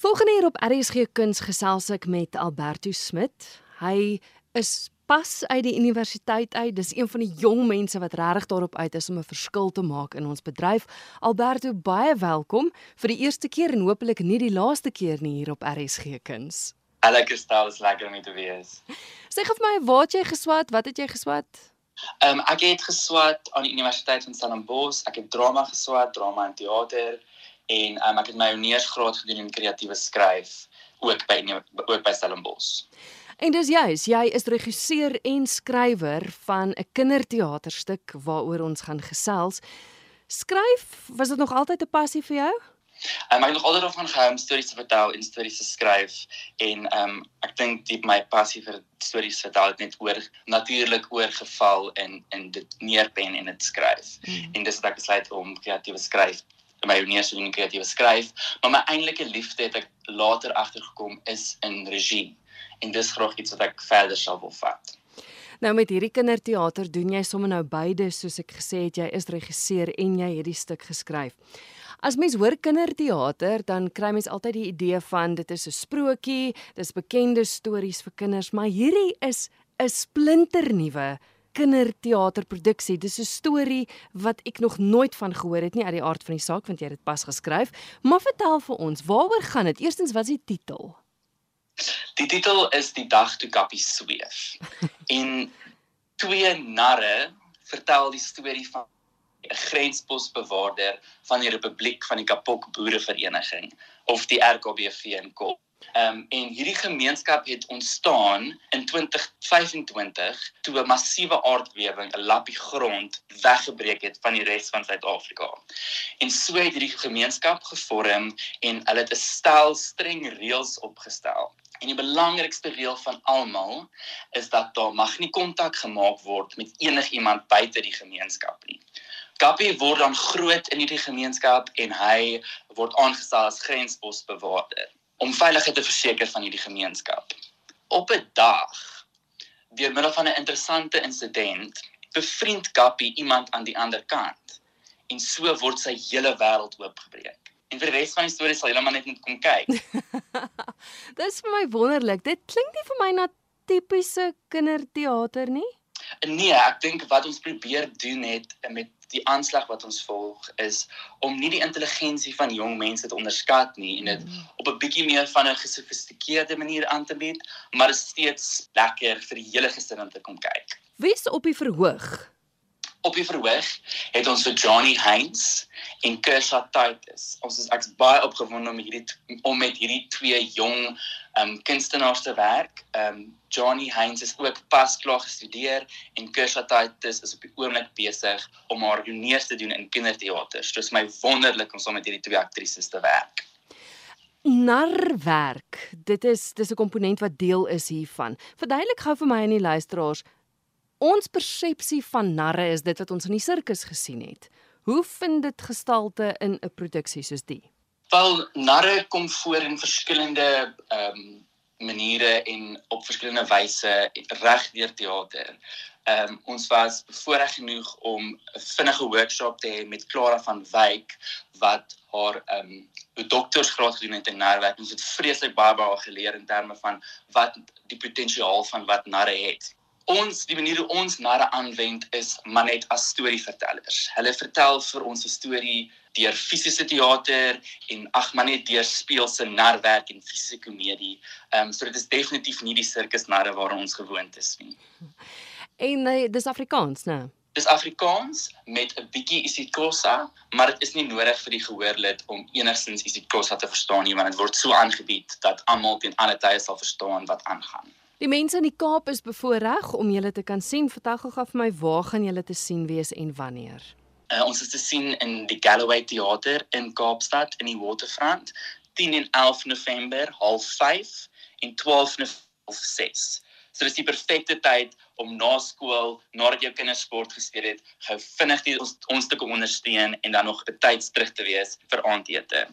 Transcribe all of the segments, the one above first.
Volgende hier op RSG Kuns gesels ek met Alberto Smit. Hy is pas uit die universiteit uit. Dis een van die jong mense wat regtig daarop uit is om 'n verskil te maak in ons bedryf. Alberto, baie welkom vir die eerste keer en hopelik nie die laaste keer nie hier op RSG Kuns. Hallo Kristal, is lekker om hier te wees. Sê gou vir my, waar het jy geswat? Wat het jy geswat? Ehm um, ek het geswat aan die Universiteit van Stellenbosch. Ek het drama geswat, drama en teater en um, ek het my honeursgraad gedoen in kreatiewe skryf ook by ook by Stellenbosch. En dis juis, jy is regisseur en skrywer van 'n kinderteaterstuk waaroor ons gaan gesels. Skryf, was dit nog altyd 'n passie vir jou? Um, ek het nog altyd daarvan gehou om stories te vertel en stories te skryf en ehm um, ek dink diep my passie vir stories vertel het net oor natuurlik oorgeval in in dit neerpen en dit skryf. Mm. En dis wat ek besluit om kreatiewe skryf my honeurs in kreatiewe skryf, maar my eintlike liefde het ek later agtergekom is in regie en dis graag iets wat ek verder sal wil vat. Nou met hierdie kinderteater doen jy sommer nou beide soos ek gesê het jy is regisseur en jy het die stuk geskryf. As mens hoor kinderteater dan kry mens altyd die idee van dit is 'n sprokie, dis bekende stories vir kinders, maar hierdie is 'n splinternuwe kinderteaterproduksie. Dis 'n storie wat ek nog nooit van gehoor het nie uit die aard van die saak want jy het dit pas geskryf. Maar vertel vir ons, waaroor gaan dit? Eerstens, wat is die titel? Die titel is Die dag toe Kappie sweef. en twee narre vertel die storie van 'n grensposbewaarder van die Republiek van die Kapok Boerevereniging of die RKBV in Kop. Ehm um, en hierdie gemeenskap het ontstaan in 2025 toe 'n massiewe aardbewing 'n lappie grond weggebreek het van die res van Suid-Afrika. En so het hierdie gemeenskap gevorm en hulle het 'n stel streng reëls opgestel. En die belangrikste reël van almal is dat daar mag nie kontak gemaak word met enigiemand buite die gemeenskap nie. Kappie word dan groot in hierdie gemeenskap en hy word aangestel as grensbosbewaarder om veiligheid te verseker van hierdie gemeenskap. Op 'n dag, deur middel van 'n interessante insident, bevriend Kappie iemand aan die ander kant en so word sy hele wêreld oopgebreek. En vir die res van die storie sal julle maar net moet kom kyk. Dis vir my wonderlik. Dit klink nie vir my na tipiese kinderteater nie. Nee, ek dink wat ons probeer doen het met die aanslag wat ons volg is om nie die intelligensie van jong mense te onderskat nie en dit mm. op 'n bietjie meer van 'n gesofistikeerde manier aan te bied, maar is steeds lekker vir die hele gesin om te kom kyk. Wie's op die verhoog? Op die verhoog het ons vir Johnny Heinz en Kersha Titus. Ons is ek's baie opgewonde om hierdie om met hierdie twee jong um kunstenaars te werk. Um Johnny Heinz is ook pas klaar gestudeer en Kersha Titus is op die oomblik besig om haar honeurs te doen in kinderteater. So is my wonderlik om saam met hierdie twee aktrises te werk. Narwerk. Dit is dis 'n komponent wat deel is hiervan. Verduidelik gou vir my en die luisteraars ons persepsie van narre is dit wat ons in die sirkus gesien het. Hoe vind dit gestalte in 'n produksie soos die? Wel, narre kom voor in verskillende ehm um, maniere en op verskillende wyse reg deur teater. Ehm um, ons was bevoorreg genoeg om 'n vinnige workshop te hê met Clara van Wyk wat haar ehm um, doktorsgraad gedoen het in narwerk. Ons het vreeslik baie baie geleer in terme van wat die potensiaal van wat narre het. Ons die manier hoe ons narre aanwend is maar net as storievertellers. Hulle vertel vir ons 'n storie deur fisiese teater en ag maar net deur speelse narwerk en fisiese komedie. Ehm um, so dit is definitief nie die sirkusnarre waaraan ons gewoond is nie. En uh, dis Afrikaans, né? Dis Afrikaans met 'n bietjie isiXhosa, maar dit is nie nodig vir die gehoorlid om enigstens isiXhosa te verstaan nie, want dit word so aangebied dat almal teen alle tye sal verstaan wat aangaan. Die mense in die Kaap is bevoorreg om julle te kan sien. Vertel gou vir my waar gaan julle te sien wees en wanneer? Uh, ons is te sien in die Galloway Theater in Kaapstad in die Waterfront 10 en 11 November half 5 en 12 November half 6. So dis die perfekte tyd om na skool, nadat jou kinders sport gespeel het, gou vinnig die ons, ons te kom ondersteun en dan nog betyds terug te wees vir aandete.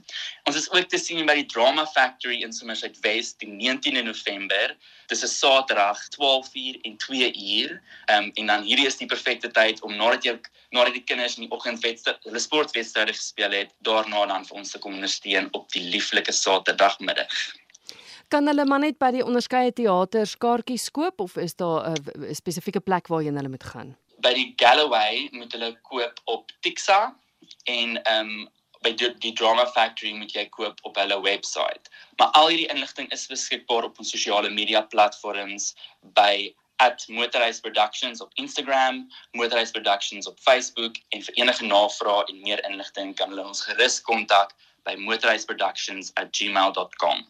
Ons is ook te sien by die Drama Factory in Somerset West die 19de November. Dis 'n Saterdag 12:00 en 2:00. Ehm um, en dan hierdie is die perfekte tyd om nadat jy nadat die kinders in die oggendwedstryd hulle sportwedstryde gespeel het, daarna dan vir ons te kom ondersteun op die lieflike Saterdagmiddag. Kan hulle maar net by die onderskeie teaters kaartjies koop of is daar 'n spesifieke plek waarheen hulle moet gaan? By die Galloway moet hulle koop op Tixa en ehm um, by die, die Drama Factory moet jy koop op hulle webwerf. Maar al hierdie inligting is beskikbaar op ons sosiale media platforms by @motorhuis productions op Instagram, motorhuis productions op Facebook en vir enige navrae en meer inligting kan hulle ons gerus kontak by motorhuisproductions@gmail.com.